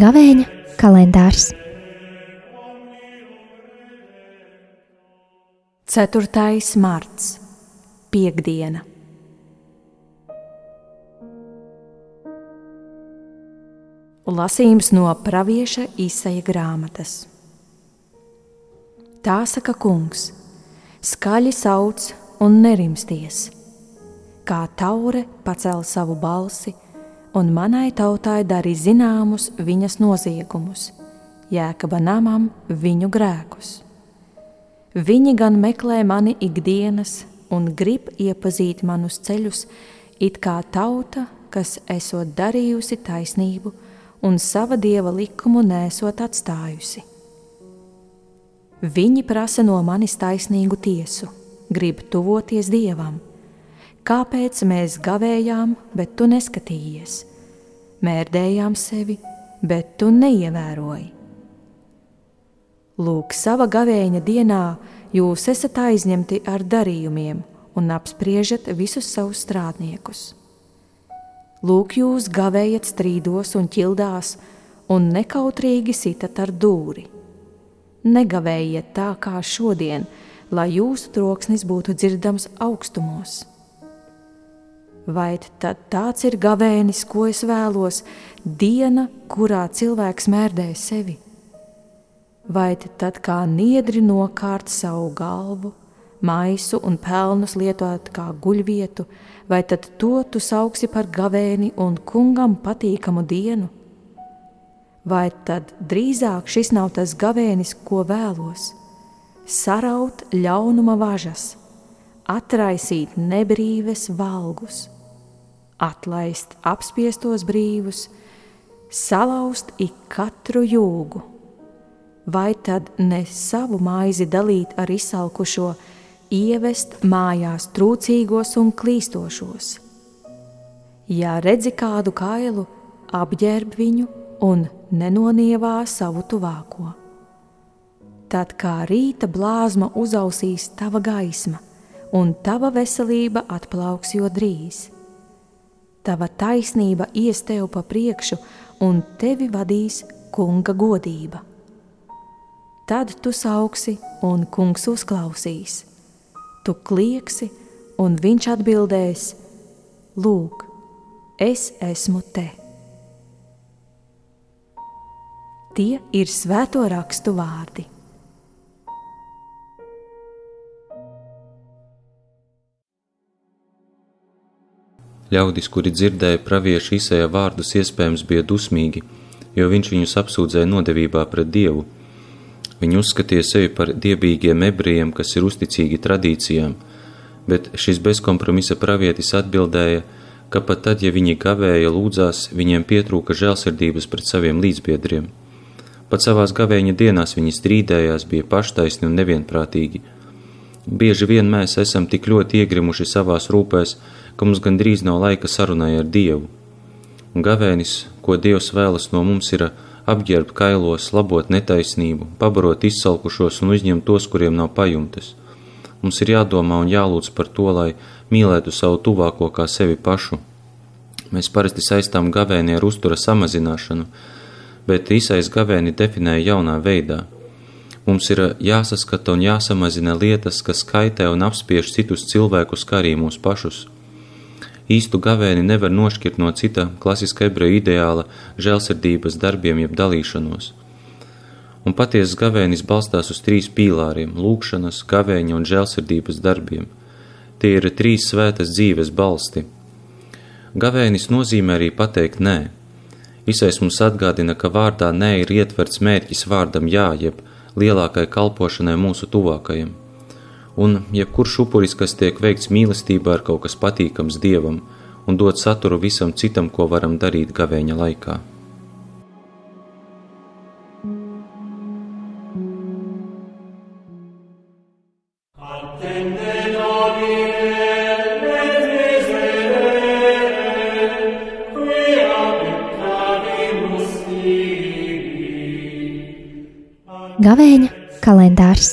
Gavēņa kalendārs 4. marts - Piektdiena. Lasījums no Pāvieša izsaja grāmatas. Tā saka kungs, skaļi sauc un nerimsties, kā taure pacēla savu balsi, un manai tautai darīja zināmus viņas noziegumus, jēkaba namam viņu grēkus. Viņi gan meklē mani ikdienas un grib iepazīt manus ceļus, it kā tauta, kas esot darījusi taisnību un sava dieva likumu nesot atstājusi. Viņi prasa no manis taisnīgu tiesu, grib tuvoties dievam. Kāpēc mēs gavējām, bet tu neskatījies? Mērdējām sevi, bet tu neievēroji. Lūk, sava gavēņa dienā jūs esat aizņemti ar darījumiem un apspriežat visus savus strādniekus. Lūk, jūs gavējat strīdos un ķildās, un nekautrīgi sitat ar dūri. Negavējiet tā kā šodien, lai jūsu troksnis būtu dzirdams augstumos. Vai tad tāds ir gavēnis, ko es vēlos, diena, kurā cilvēks mērdē sevi? vai tad kā niedri nokārt savu galvu, maisu un pelnus lietot kā guļvietu, vai tad to tu sauksi par gavēni un kungam patīkamu dienu? Vai tad drīzāk šis nav tas gavēnis, ko vēlos? Saraut ļaunuma važas, atraisīt nebrīves valgus, atlaist apspiestos brīvus, salauzt ik katru jūgu vai tad ne savu maizi dalīt ar izsalkušo, ievest mājās trūcīgos un klīstošos. Ja redzi kādu kailu, apģērb viņu un nenonievā savu tuvāko. Tad kā rīta blāzma uzausīs tava gaisma, un tava veselība atplauks jo drīz. Tava taisnība ies tev pa priekšu, un tevi vadīs kunga godība tad tu sauksi, un kungs uzklausīs. Tu klieksi, un viņš atbildēs: Lūk, es esmu te. Tie ir svēto rakstu vārdi. Ļaudis, kuri dzirdēja praviešu izsēja vārdus, iespējams bija dusmīgi, jo viņš viņus apsūdzēja nodevībā pret Dievu Viņi uzskatīja sevi par dievīgiem ebrejiem, kas ir uzticīgi tradīcijām, bet šis bezkompromisa pravietis atbildēja, ka pat tad, ja viņi gavēja lūdzās, viņiem pietrūka žēlsirdības pret saviem līdzbiedriem. Pat savās gavēņa dienās viņi strīdējās, bija paštaisni un nevienprātīgi. Bieži vien mēs esam tik ļoti iegrimuši savās rūpēs, ka mums gandrīz nav laika sarunai ar Dievu. Gavēnis, ko Dievs vēlas no mums, ir apģērbt kailos, labot netaisnību, pabarot izsalkušos un uzņemt tos, kuriem nav pajumtes. Mums ir jādomā un jālūdz par to, lai mīlētu savu tuvāko kā sevi pašu. Mēs parasti saistām gavēni ar uztura samazināšanu, bet īsais gavēni definē jaunā veidā. Mums ir jāsaskata un jāsamazina lietas, kas kaitē un apspiež citus cilvēkus, kā arī mūs pašus. Īstu gavēni nevar nošķirt no cita klasiska ebreju ideāla žēlsirdības darbiem jeb dalīšanos. Un patiesas gavēnis balstās uz trīs pīlāriem - lūkšanas, gavēņa un žēlsirdības darbiem. Tie ir trīs svētas dzīves balsti. Gavēnis nozīmē arī pateikt nē. Visais mums atgādina, ka vārdā nē ir ietverts mērķis vārdam jā, jeb lielākai kalpošanai mūsu tuvākajam un jebkurš upuris, kas tiek veikts mīlestībā, ir kaut kas patīkams dievam un dod saturu visam citam, ko varam darīt gavēņa laikā. Gavēņa kalendārs.